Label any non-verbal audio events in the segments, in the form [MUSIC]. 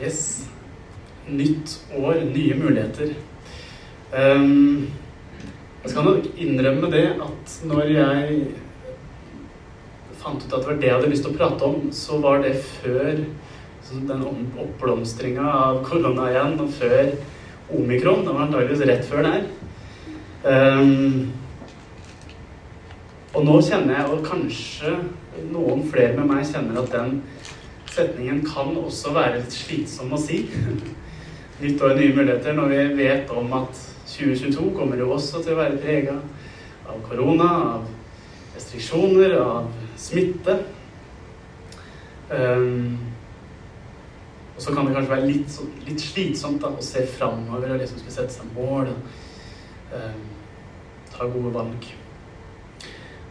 Yes. Nytt år, nye muligheter. Um, jeg skal nok innrømme det at når jeg fant ut at det var det jeg hadde lyst til å prate om, så var det før den oppblomstringa av korona igjen, og før omikron. Det var antakeligvis rett før der. Um, og nå kjenner jeg, og kanskje noen flere med meg kjenner at den setningen kan også være litt slitsom å si. [LAUGHS] Nytt år, nye muligheter, når vi vet om at 2022 kommer jo også til å være prega av korona, av restriksjoner, av smitte. Um, og så kan det kanskje være litt, litt slitsomt da, å se framover og liksom skulle sette seg mål. Um, ta gode valg.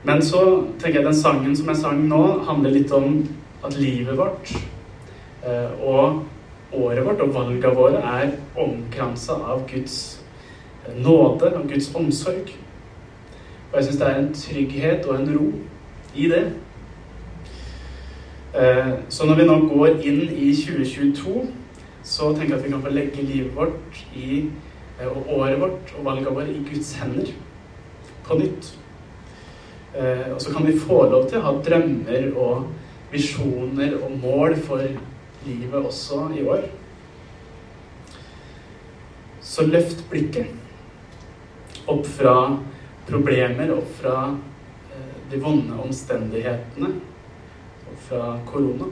Men så tenker jeg den sangen som jeg sang nå, handler litt om at livet vårt uh, og året vårt og valgene våre er omkransa av Guds nåde og Guds omsorg. Og jeg syns det er en trygghet og en ro i det. Eh, så når vi nå går inn i 2022, så tenker jeg at vi kan få legge livet vårt i, eh, og året vårt og valgene våre i Guds hender på nytt. Eh, og så kan vi få lov til å ha drømmer og visjoner og mål for livet også i år. Så løft blikket opp fra problemer, opp fra eh, de vonde omstendighetene, opp fra korona.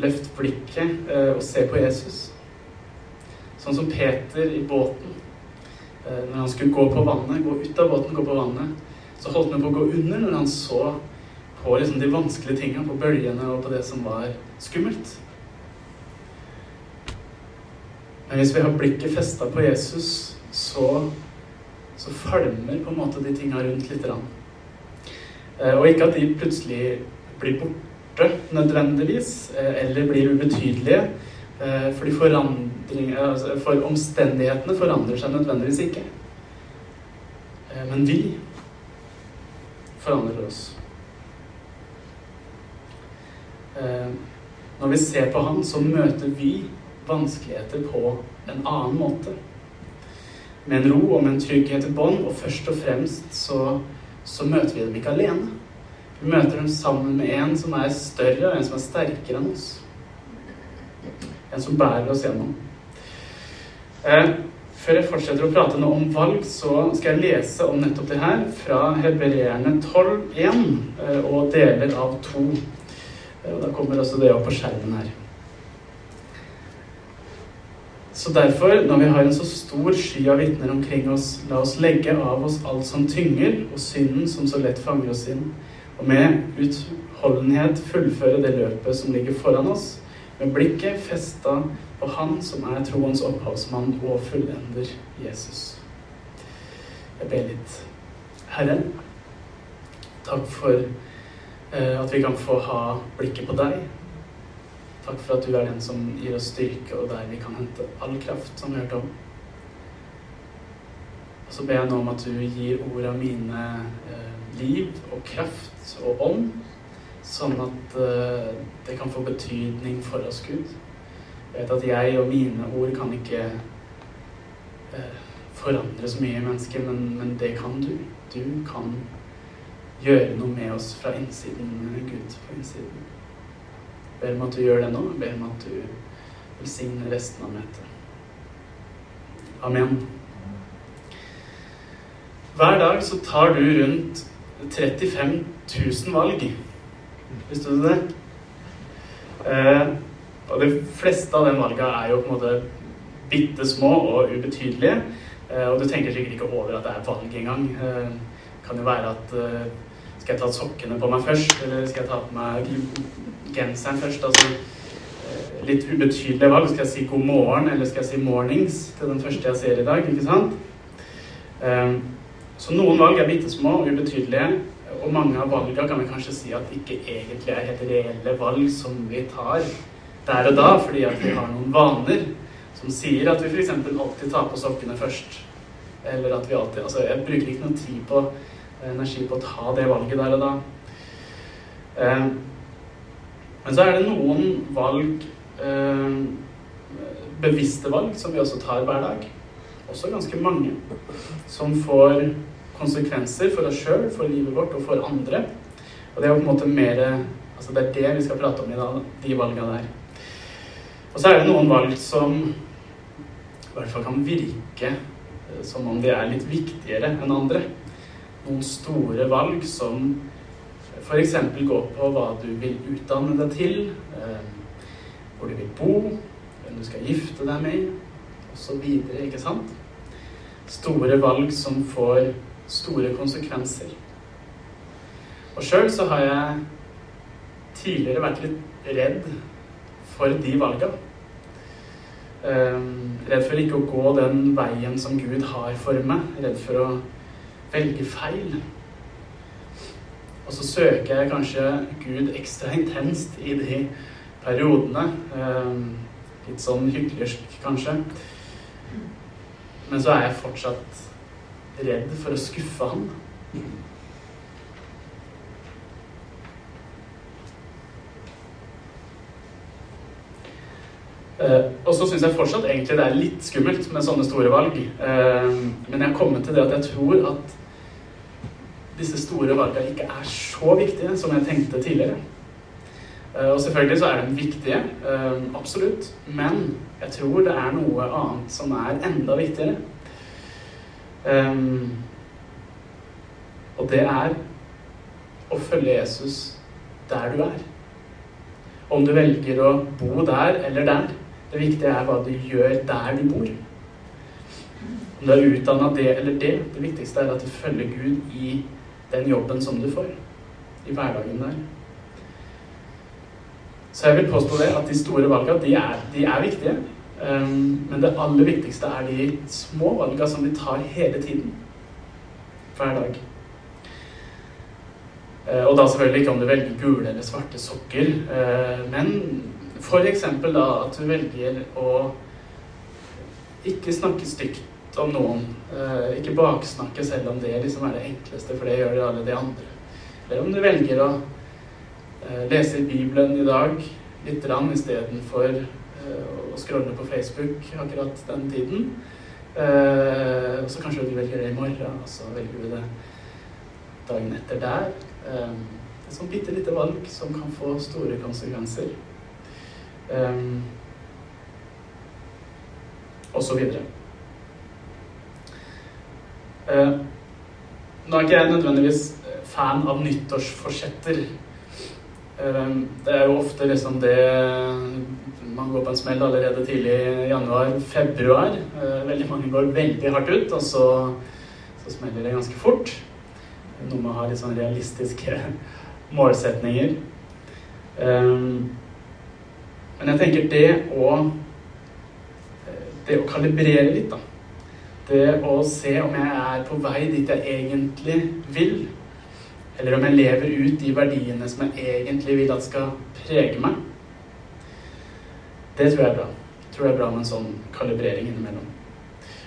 Løft blikket eh, og se på Jesus. Sånn som Peter i båten. Eh, når han skulle gå på vannet, gå ut av båten, gå på vannet, så holdt han på å gå under når han så på liksom de vanskelige tingene, på bølgene og på det som var skummelt. Men hvis vi har blikket festa på Jesus, så, så falmer på en måte de tinga rundt litt. grann. og ikke at de plutselig blir borte nødvendigvis, eh, eller blir ubetydelige. Eh, fordi altså, for omstendighetene forandrer seg nødvendigvis ikke. Men vi forandrer oss. Når vi ser på Han, så møter vi vanskeligheter på en annen måte med en ro og med en trygghet i bånd, og først og fremst så, så, møter vi dem ikke alene. Vi møter dem sammen med en som er større, og en som er sterkere enn oss. En som bærer oss gjennom. Eh, før jeg fortsetter å prate nå om valg, så skal jeg lese om nettopp det her fra Hebreerne 12,1 eh, og deler av 2. Og da kommer også det opp på skjermen her. Så derfor, når vi har en så stor sky av vitner omkring oss, la oss legge av oss alt som tynger, og synden som så lett fanger oss inn, og med utholdenhet fullføre det løpet som ligger foran oss, med blikket festa på Han som er troens opphavsmann og fullender Jesus. Jeg ber litt. Herre, takk for at vi kan få ha blikket på deg. Takk for at du er den som gir oss styrke, og der vi kan hente all kraft, som vi hørte om. Og så ber jeg nå om at du gir orda mine eh, liv og kraft og ånd, sånn at eh, det kan få betydning for oss, Gud. Jeg vet at jeg og mine ord kan ikke eh, forandre så mye i mennesker, men, men, det kan du. Du kan gjøre noe med oss fra innsiden, Gud, på innsiden. Ber om at du gjør det nå. Ber om at du velsigner resten av møtet. Amen. Hver dag så tar du rundt 35 000 valg. Visste du det? Eh, og de fleste av de valgene er jo på en måte bitte små og ubetydelige. Eh, og du tenker sikkert ikke over at det er valg engang. Eh, kan jo være at eh, skal jeg ta sokkene på meg først, eller skal jeg ta på meg genseren først. Altså eh, litt ubetydelige valg. Skal jeg si god morgen, eller skal jeg si mornings til den første jeg ser i dag? ikke sant? Um, så noen valg er bitte små og ubetydelige, og mange av valgene kan vi kanskje si at ikke egentlig er helt reelle valg som vi tar der og da, fordi at vi har noen vaner som sier at vi f.eks. alltid tar på sokkene først. Eller at vi alltid Altså, jeg bruker ikke noe tid på energi på å ta det valget der og da. Eh, men så er det noen valg eh, bevisste valg som vi også tar hver dag. Også ganske mange. Som får konsekvenser for oss sjøl, for livet vårt og for andre. Og det er jo på en måte mer Altså det er det vi skal prate om i dag, de valga der. Og så er det noen valg som i hvert fall kan virke eh, som om de er litt viktigere enn andre. Noen store valg som f.eks. går på hva du vil utdanne deg til, eh, hvor du vil bo, hvem du skal gifte deg med, osv. Ikke sant? Store valg som får store konsekvenser. Og sjøl så har jeg tidligere vært litt redd for de valga. Um, redd for ikke å gå den veien som Gud har for meg. Redd for å velge feil. Og så søker jeg kanskje Gud ekstra intenst i de periodene. Um, litt sånn hyklersk, kanskje. Men så er jeg fortsatt redd for å skuffe han. Uh, og så syns jeg fortsatt egentlig det er litt skummelt med sånne store valg. Uh, men jeg har kommet til det at jeg tror at disse store valgene ikke er så viktige som jeg tenkte tidligere. Uh, og selvfølgelig så er de viktige, absolutt. Men jeg tror det er noe annet som er enda viktigere. Um, og det er å følge Jesus der du er. Om du velger å bo der eller der. Det viktige er hva du gjør der du bor. Om du er utdanna det eller det. Det viktigste er at du følger Gud i den jobben som du får. I hverdagen der. Så jeg vil påstå det at de store valgene, de de er viktige. Um, men det aller viktigste er de små valgene som vi tar hele tiden. Hver dag. Uh, og da selvfølgelig ikke om du velger gule eller svarte sokker, uh, men F.eks. da at du velger å ikke snakke stygt om noen. Eh, ikke baksnakke selv om det liksom er det enkleste, for det gjør det alle de andre. Eller om du velger å eh, lese Bibelen i dag litt istedenfor eh, å scrolle på Facebook akkurat den tiden. Og så kanskje du velger det i morgen, og så velger du det dagen etter der. Et sånt bitte lite valg som kan få store konsekvenser. Um, videre. Uh, nå er ikke jeg nødvendigvis fan av nyttårsforsetter. Uh, det er jo ofte liksom det Man går på en smell allerede tidlig i januar-februar. Uh, veldig mange går veldig hardt ut, og så, så smeller det ganske fort. Noe med å ha litt sånn realistiske [LAUGHS] målsetninger. Um, men jeg tenker det å Det å kalibrere litt, da. Det å se om jeg er på vei dit jeg egentlig vil. Eller om jeg lever ut de verdiene som jeg egentlig vil at skal prege meg. Det tror jeg er bra. Jeg tror det er bra med en sånn kalibrering innimellom.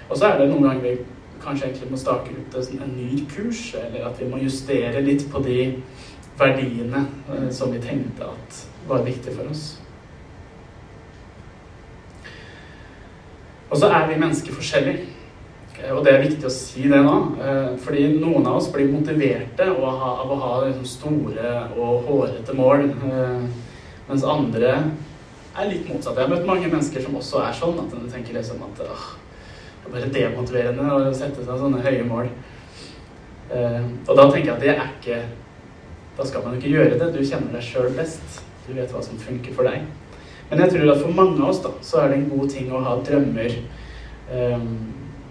Og så er det noen ganger vi kanskje egentlig må stake ut en ny kurs, eller at vi må justere litt på de verdiene eh, som vi tenkte at var viktige for oss. Og så er vi mennesker forskjellige. Eh, og det er viktig å si det nå. Eh, fordi noen av oss blir motiverte av å ha liksom store og hårete mål. Eh, mens andre er litt motsatt. Jeg har møtt mange mennesker som også er sånn. At de tenker liksom at det er bare demotiverende å sette seg sånne høye mål. Og da tenker jeg at det er ikke Da skal man ikke gjøre det. Du kjenner deg sjøl best. Du vet hva som funker for deg. Men jeg tror at for mange av oss da, så er det en god ting å ha drømmer um,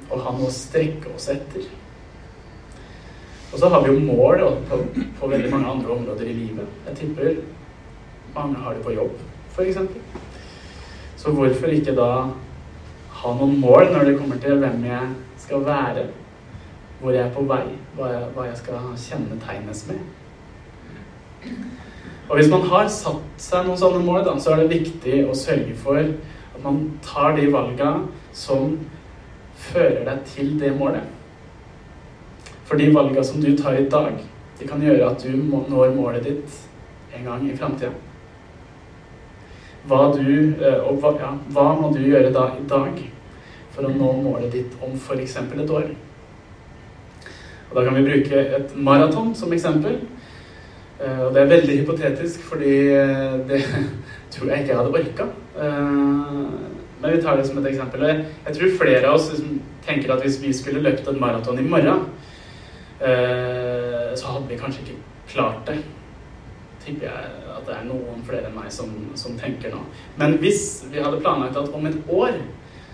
og ha noe å strekke oss etter. Og så har vi jo mål på, på, veldig mange andre områder i livet. Jeg tipper mange har det på jobb, f.eks. Så hvorfor ikke da ha noen mål når det kommer til hvem jeg skal være, hvor jeg er på vei, hva jeg, hva jeg skal kjennetegnes med? Og hvis man har satt seg noen sånne mål, da, så er det viktig å sørge for at man tar de valgene som fører deg til det målet. For de valgene som du tar i dag, de kan gjøre at du når målet ditt en gang i framtida. hva eh, hva, ja, hva må du gjøre da i dag for å nå målet ditt om f.eks. et år? Og Da kan vi bruke et maraton som eksempel. Eh, og det er veldig hypotetisk, fordi eh, det [LAUGHS] tror jeg ikke jeg hadde orka. Men vi tar det som et eksempel. Jeg tror flere av oss liksom tenker at hvis vi skulle løpt et maraton i morgen, så hadde vi kanskje ikke klart det tipper jeg at det er noen flere enn meg som, som, tenker nå. Men hvis vi hadde planlagt at om et år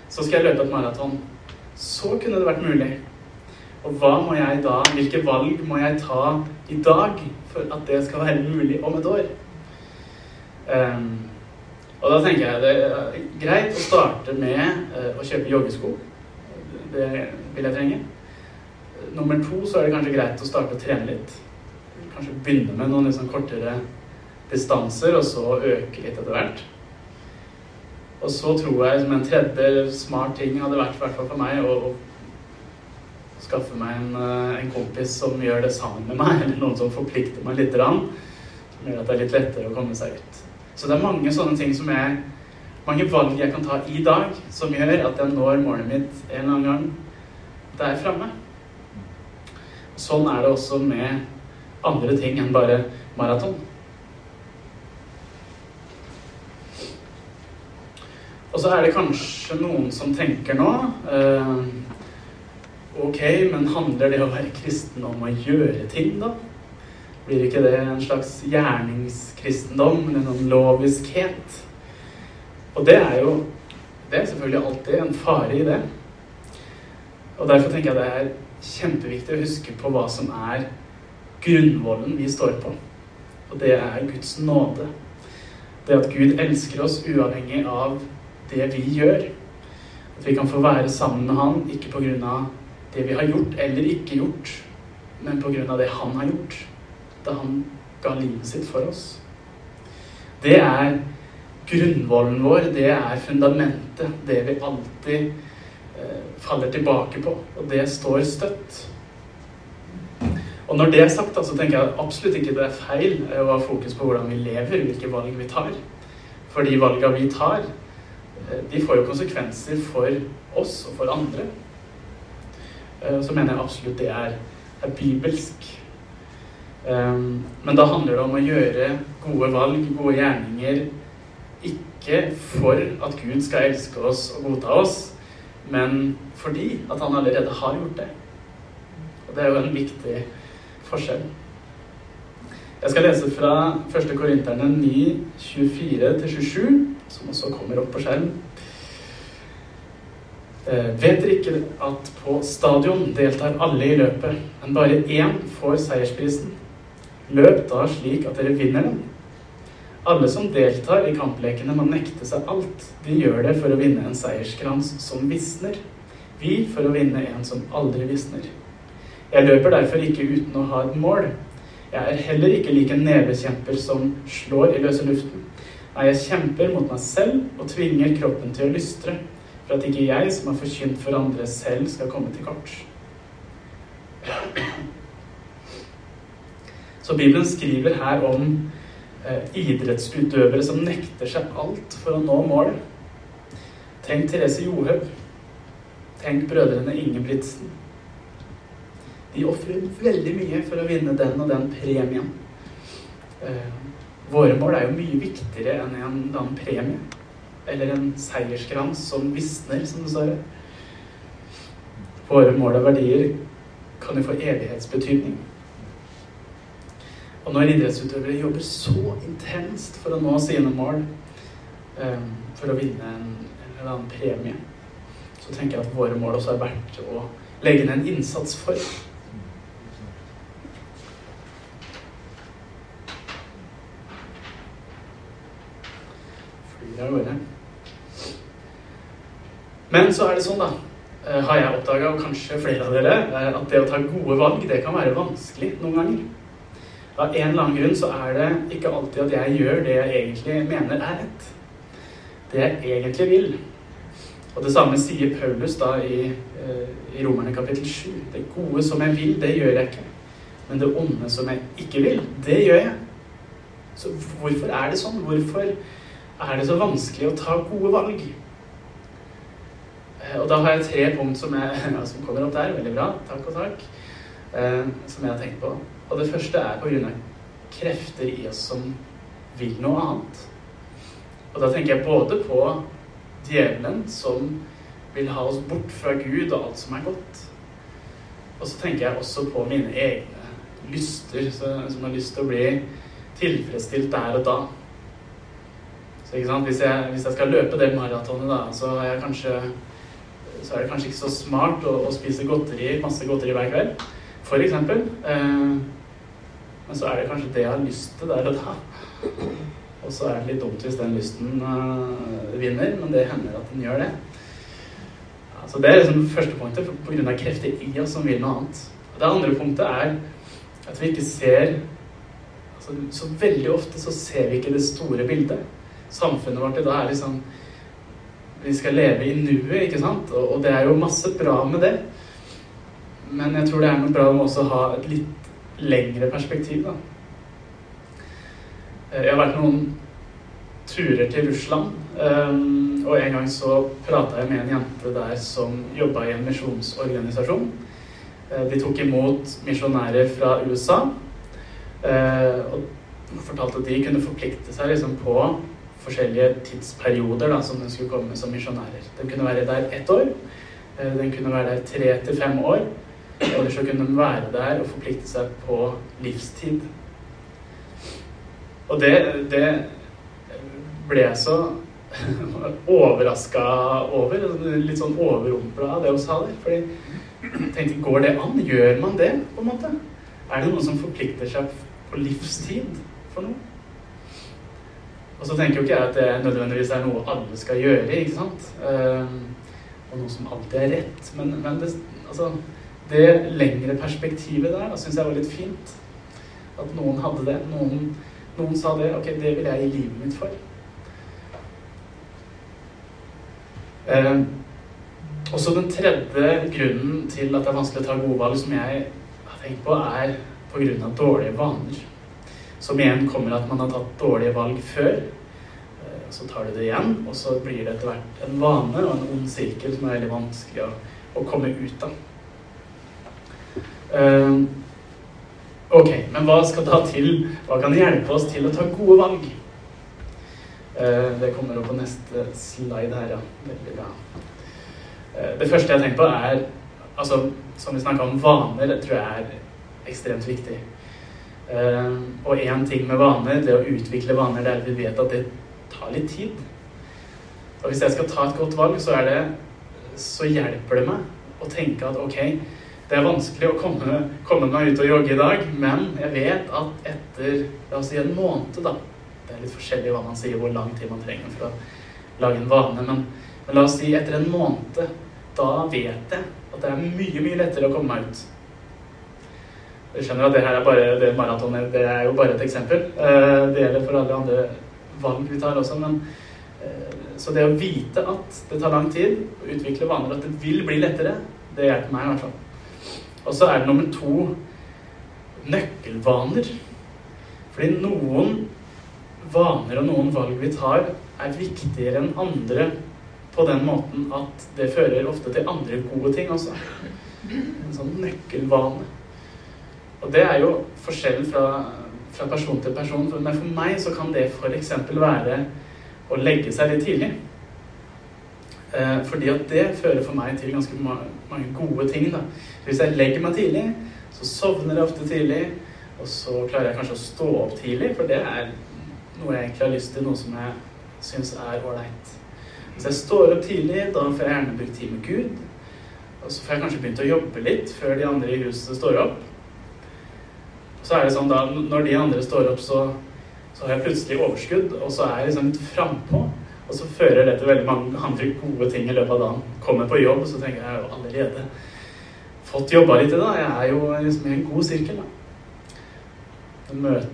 så skal jeg løpe et maraton, så kunne det vært mulig. Og hva må jeg da, hvilke valg må jeg ta i dag for at det skal være mulig om et år? Um, og da tenker jeg det er greit å starte med uh, å kjøpe joggesko. Det vil jeg trenge. Nummer to så er det kanskje greit å starte å trene litt kanskje begynne med noen liksom kortere distanser, og så øke litt etter hvert. Og så tror jeg som en tredje smart ting hadde vært, for meg, å skaffe meg en, eh, en, kompis som gjør det sammen med meg, [LAUGHS] eller noen som forplikter meg litt, som gjør at det er litt lettere å komme seg ut. Så det er mange sånne ting som jeg mange valg jeg kan ta i dag, som gjør at jeg når målet mitt en eller annen gang der framme. Sånn er det også med andre ting enn bare maraton. Og så er det kanskje noen som tenker nå eh, Ok, men handler det å være kristen om å gjøre ting, da? Blir ikke det en slags gjerningskristendom, eller noen loviskhet? Og det er jo Det er selvfølgelig alltid en fare i det. Og derfor tenker jeg det er kjempeviktig å huske på hva som er grunnvollen vi står på. Og det er Guds nåde. Det at Gud elsker oss uavhengig av det vi gjør. At vi kan få være sammen med Han, ikke pga. Det vi har gjort eller ikke gjort, men pga. det Han har gjort da Han ga livet sitt for oss. Det er grunnvollen vår, det er fundamentet, det vi alltid eh, faller tilbake på. Og det står støtt. Og når det er sagt, så tenker jeg absolutt ikke det er feil å ha fokus på hvordan vi lever, hvilke valg vi tar. For de valgene vi tar, eh, de får jo konsekvenser for oss og for andre. Eh, så mener jeg absolutt det er, er bibelsk. Um, men da handler det om å gjøre gode valg, gode gjerninger, ikke for at Gud skal elske oss og godta oss, men fordi at han allerede har gjort det. Og det er jo en viktig forskjell. Jeg skal lese fra 1. Korinterne 9, 24-27, som også kommer opp på skjermen. Eh, vet dere ikke at på stadion deltar alle i løpet, men bare én får seiersprisen? Løp da slik at dere vinner den. Alle som deltar i kamplekene, må nekte seg alt. De gjør det for å vinne en seierskrans som visner. Vi for å vinne en som aldri visner. Jeg løper derfor ikke uten å ha et mål. Jeg er heller ikke lik en nevekjemper som slår i løse luften. Nei, jeg kjemper mot meg selv og tvinger kroppen til å lystre, for at ikke jeg, som har forkynt for andre, selv skal komme til kort. Så Bibelen skriver her om eh, idrettsutøvere som nekter seg alt for å nå mål. Tenk Therese Johaug. Tenk brødrene Ingebrigtsen. De ofrer veldig mye for å vinne den og den premien. Eh, våre mål er jo mye viktigere enn en annen premie. Eller en seierskrans som visner, som det står. Våre mål og verdier kan jo få evighetsbetydning. Og når idrettsutøvere jobber så intenst for å nå sine mål, eh, for å vinne en, eller annen premie, så tenker jeg at våre mål også er verdt å legge ned en innsats for. fire av gårde. Men så er det sånn, da, eh, har jeg oppdaga, og kanskje flere av dere, eh, at det å ta gode valg, det kan være vanskelig noen ganger. Av en eller annen grunn så er det ikke alltid at jeg gjør det jeg egentlig mener er rett. Det jeg egentlig vil. Og det samme sier Paulus da i, eh, i Romerne kapittel 7. Det gode som jeg vil, det gjør jeg ikke. Men det onde som jeg ikke vil, det gjør jeg. Så hvorfor er det sånn? Hvorfor er det så vanskelig å ta gode valg? Eh, og da har jeg tre punkt som, jeg, [LAUGHS] som kommer opp der. Veldig bra. Takk og takk. Eh, som jeg har tenkt på. Og det første er pga. krefter i oss som vil noe annet. Og da tenker jeg både på djevelen, som vil ha oss bort fra Gud og alt som er godt. Og så tenker jeg også på mine egne lyster, som har lyst til å bli tilfredsstilt der og da. Så ikke sant? Hvis, jeg, hvis jeg skal løpe det maratonet, da, så, har jeg kanskje, så er det kanskje ikke så smart å, å, spise godteri, masse godteri hver kveld, eksempel. Eh, men så er det kanskje det jeg har lyst til der og da. Og så er det litt dumt hvis den lysten uh, vinner, men det hender at den gjør det. Ja, så det er liksom første punktet, pga. krefter i oss som vil noe annet. Det andre punktet er at vi ikke ser altså, Så veldig ofte så ser vi ikke det store bildet. Samfunnet vårt i dag er liksom Vi skal leve i nuet, ikke sant? Og, og det er jo masse bra med det. Men jeg tror det er noe bra med også å ha et litt lengre perspektiv, da. Eh, jeg har vært noen turer til Russland. Um, og en gang så prata jeg med en jente der som jobba i en misjonsorganisasjon. Uh, de tok imot misjonærer fra USA. Uh, og fortalte at de kunne forplikte seg liksom, på forskjellige tidsperioder da, som de skulle komme som misjonærer. De kunne være der ett år. Uh, den kunne være der tre til fem år. Eller så kunne de være der og forplikte seg på livstid. Og det, det ble jeg så [LAUGHS] overraska over. Litt sånn overrumpla av det sa der. Fordi jeg tenkte, går det an? Gjør man det, på en måte? Er det noen som forplikter seg på livstid for noe? Og så tenker jo ikke jeg at det nødvendigvis er noe alle skal gjøre, ikke sant? Uh, og noe som alltid er rett. Men, men det, altså, det lengre perspektivet der da syns jeg var litt fint. At noen hadde det. Noen noen sa det. Ok, det vil jeg gi livet mitt for. Eh, også den tredje grunnen til at det er vanskelig å ta gode valg, som jeg har tenkt på, er pga. dårlige vaner. Som igjen kommer at man har tatt dårlige valg før. Eh, så tar du det igjen, og så blir det etter hvert en vane og en ond sirkel som er veldig vanskelig å, å komme ut av. Uh, Ok, men hva skal da til? Hva kan hjelpe oss til å ta gode valg? Uh, det kommer opp på neste slide her, ja. Veldig bra. Uh, det første jeg tenker på, er altså, Som vi snakka om, vaner tror jeg er ekstremt viktig. Eh, og én ting med vaner, det å utvikle vaner, det er at vi vet at det tar litt tid. Og hvis jeg skal ta et godt valg, så, det, så hjelper det meg å tenke at ok, det er vanskelig å komme, komme, meg ut og jogge i dag, men jeg vet at etter la oss si en måned, da Det er litt forskjellig hva man sier, hvor lang tid man trenger for å lage en vane, men, men la oss si etter en måned, da vet jeg at det er mye, mye lettere å komme meg ut. Jeg skjønner at det her er bare det maratonet, det er jo bare et eksempel. Eh, det gjelder for alle andre valg vi tar også, men eh, så det å vite at det tar lang tid å utvikle vaner, at det vil bli lettere, det hjelper meg i hvert fall. Og så er det nummer to nøkkelvaner. Fordi noen vaner og noen valg vi tar, er viktigere enn andre på den måten at det fører ofte til andre gode ting også. En sånn nøkkelvane. Og det er jo forskjell fra, fra person til person. Men for meg så kan det f.eks. være å legge seg litt tidlig. Eh, fordi at det fører for meg til ganske mange gode ting. da. Hvis jeg legger meg tidlig, så sovner jeg ofte tidlig. Og så klarer jeg kanskje å stå opp tidlig, for det er noe jeg egentlig har lyst til, noe som jeg syns er ålreit. Hvis jeg står opp tidlig, da får jeg gjerne brukt tid med Gud. Og så får jeg kanskje begynt å jobbe litt før de andre i huset står opp. Så er det sånn da, når de andre står opp, så, så har jeg plutselig overskudd, og så er jeg liksom frampå. Og så fører det til veldig mange andre gode ting i løpet av dagen. Kommer på jobb, og så tenker jeg jeg har jo allerede fått jobba litt i det. Jeg er jo liksom i en god sirkel. da.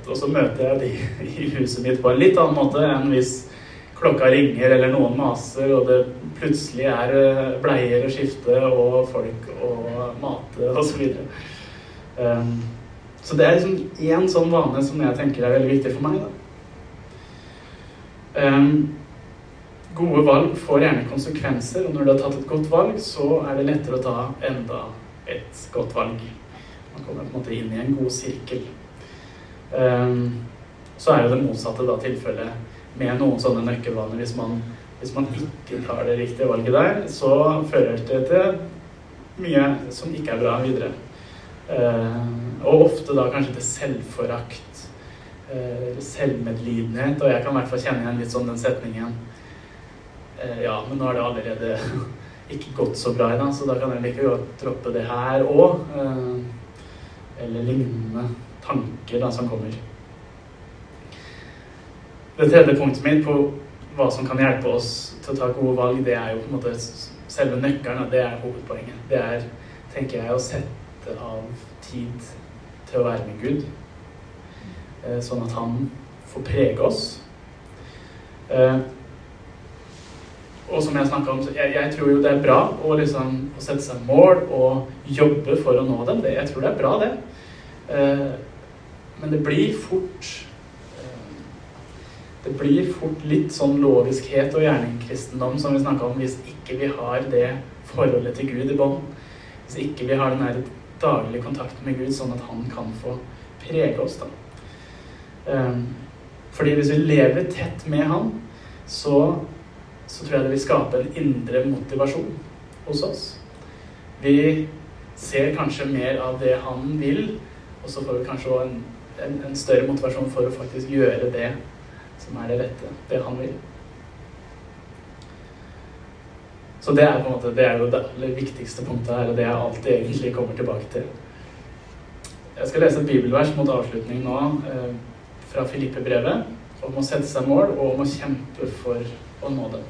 Og så møter jeg de [LAUGHS] i huset mitt på en litt annen måte enn hvis klokka ringer eller noen maser, og det plutselig er eh, bleier å skifte og folk å mate osv. Så, um, så det er liksom én sånn vane som jeg tenker er veldig viktig for meg. da. Um, gode valg får gjerne konsekvenser, og når du har tatt et godt valg, så er det lettere å ta enda et godt valg. Man kommer på en måte inn i en god sirkel. Um, så er jo det motsatte da tilfellet med noen sånne nøkkelvaner. Hvis man, hvis man ikke tar det riktige valget der, så fører det til mye som ikke er bra videre. Uh, og ofte da kanskje til selvforakt. Uh, selvmedlidenhet. Og jeg kan i hvert fall kjenne igjen litt sånn den setningen uh, Ja, men nå har det allerede [LAUGHS] ikke gått så bra i dag, så da kan jeg like godt droppe det her òg. eller lignende tanker da, som kommer. Det tredje punktet mitt på hva som kan hjelpe oss til å ta gode valg, det er jo på en måte selve nøkkelen. Det er hovedpoenget. Det er, tenker jeg, å sette av tid til å være med Gud. Eh, sånn at han får prege oss. Eh, og som jeg snakka om, jeg, jeg, tror jo det er bra å, liksom, å, sette seg mål og jobbe for å nå dem. Det, jeg tror det er bra, det. Eh, men det blir fort Det blir fort litt sånn loviskhet og gjerningskristendom som vi snakka om, hvis ikke vi har det forholdet til Gud i bånd. Hvis ikke vi har den der daglige kontakt med Gud, sånn at han kan få prege oss. da. Um, fordi hvis vi lever tett med han, så, så tror jeg det vil skape en indre motivasjon hos oss. Vi ser kanskje mer av det han vil, og så får vi kanskje òg en en, en, større motivasjon for å faktisk gjøre det som er det rette, det han vil. Så det er på en måte, det er jo det aller viktigste punktet her, og det jeg alltid egentlig kommer tilbake til. Jeg skal lese et bibelvers mot avslutning nå eh, fra Filippe-brevet om å sette seg mål og om å kjempe for å nå det.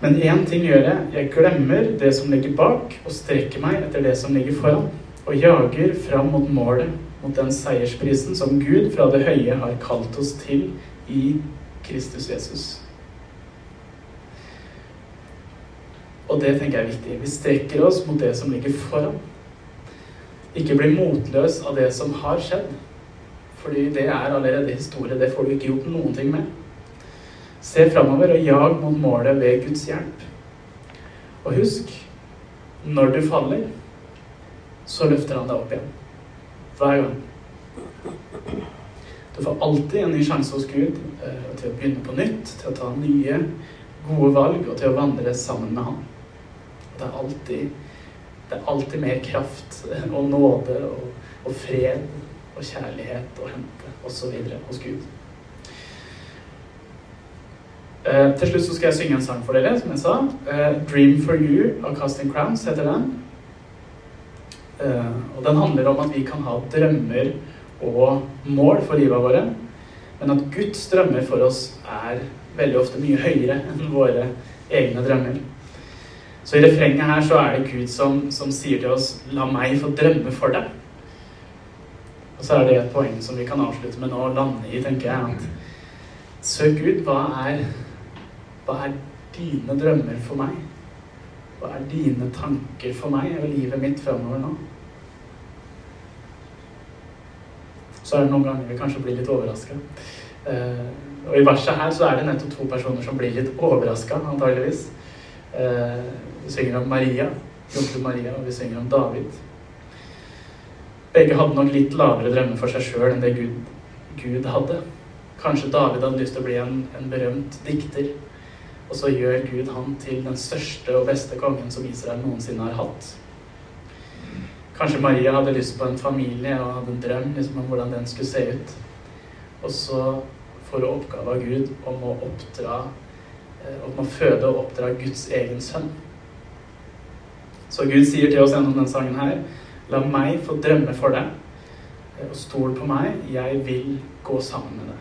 Men én ting gjør jeg. Jeg glemmer det som ligger bak, og strekker meg etter det som ligger foran og jager fram mot målet, mot den seiersprisen som Gud fra det høye har kalt oss til i Kristus Jesus. Og det tenker jeg er viktig. Vi strekker oss mot det som ligger foran. Ikke bli motløs av det som har skjedd. Fordi det er allerede historie. Det får du ikke gjort noen ting med. Se framover og jag mot målet ved Guds hjelp. Og husk, når du faller så løfter han deg opp igjen. Hver gang. Du får alltid en ny sjanse hos Gud eh, til å begynne på nytt, til å ta nye, gode valg og til å vandre sammen med Han. Det er alltid, det er alltid mer kraft og nåde og, og fred og kjærlighet å hente osv. hos Gud. Eh, til slutt så skal jeg synge en sang for dere, som jeg sa. Eh, 'Dream for You' av Casting Crowns heter den. Eh, og den handler om at vi kan ha drømmer og mål for livet våre, men at Guds drømmer for oss er veldig ofte mye høyere enn våre egne drømmer. Så i refrenget her så er det Gud som, som sier til oss 'La meg få drømme for deg'. Og så er det et poeng som vi kan avslutte med nå og lande i, tenker jeg. at Søk Gud, hva er, hva er dine drømmer for meg? Hva er dine tanker for meg og livet mitt framover nå? så er det noen ganger vi kanskje blir litt overraska. Eh, og i verset her så er det nettopp to personer som blir litt overraska, antageligvis. Eh, vi synger om Maria, jomfru Maria, og vi synger om David. Begge hadde nok litt lavere drømmer for seg sjøl enn det Gud, Gud, hadde. Kanskje David hadde lyst til å bli en, en berømt dikter. Og så gjør Gud han til den største og beste kongen som Israel noensinne har hatt. Kanskje Maria hadde lyst på en familie og hadde en drøm liksom, om hvordan den skulle se ut. Og så får hun oppgave av Gud om å oppdra eh, om å føde og oppdrar Guds egen sønn. Så Gud sier til oss gjennom denne sangen her La meg få drømme for deg, eh, og stol på meg. Jeg vil gå sammen med deg.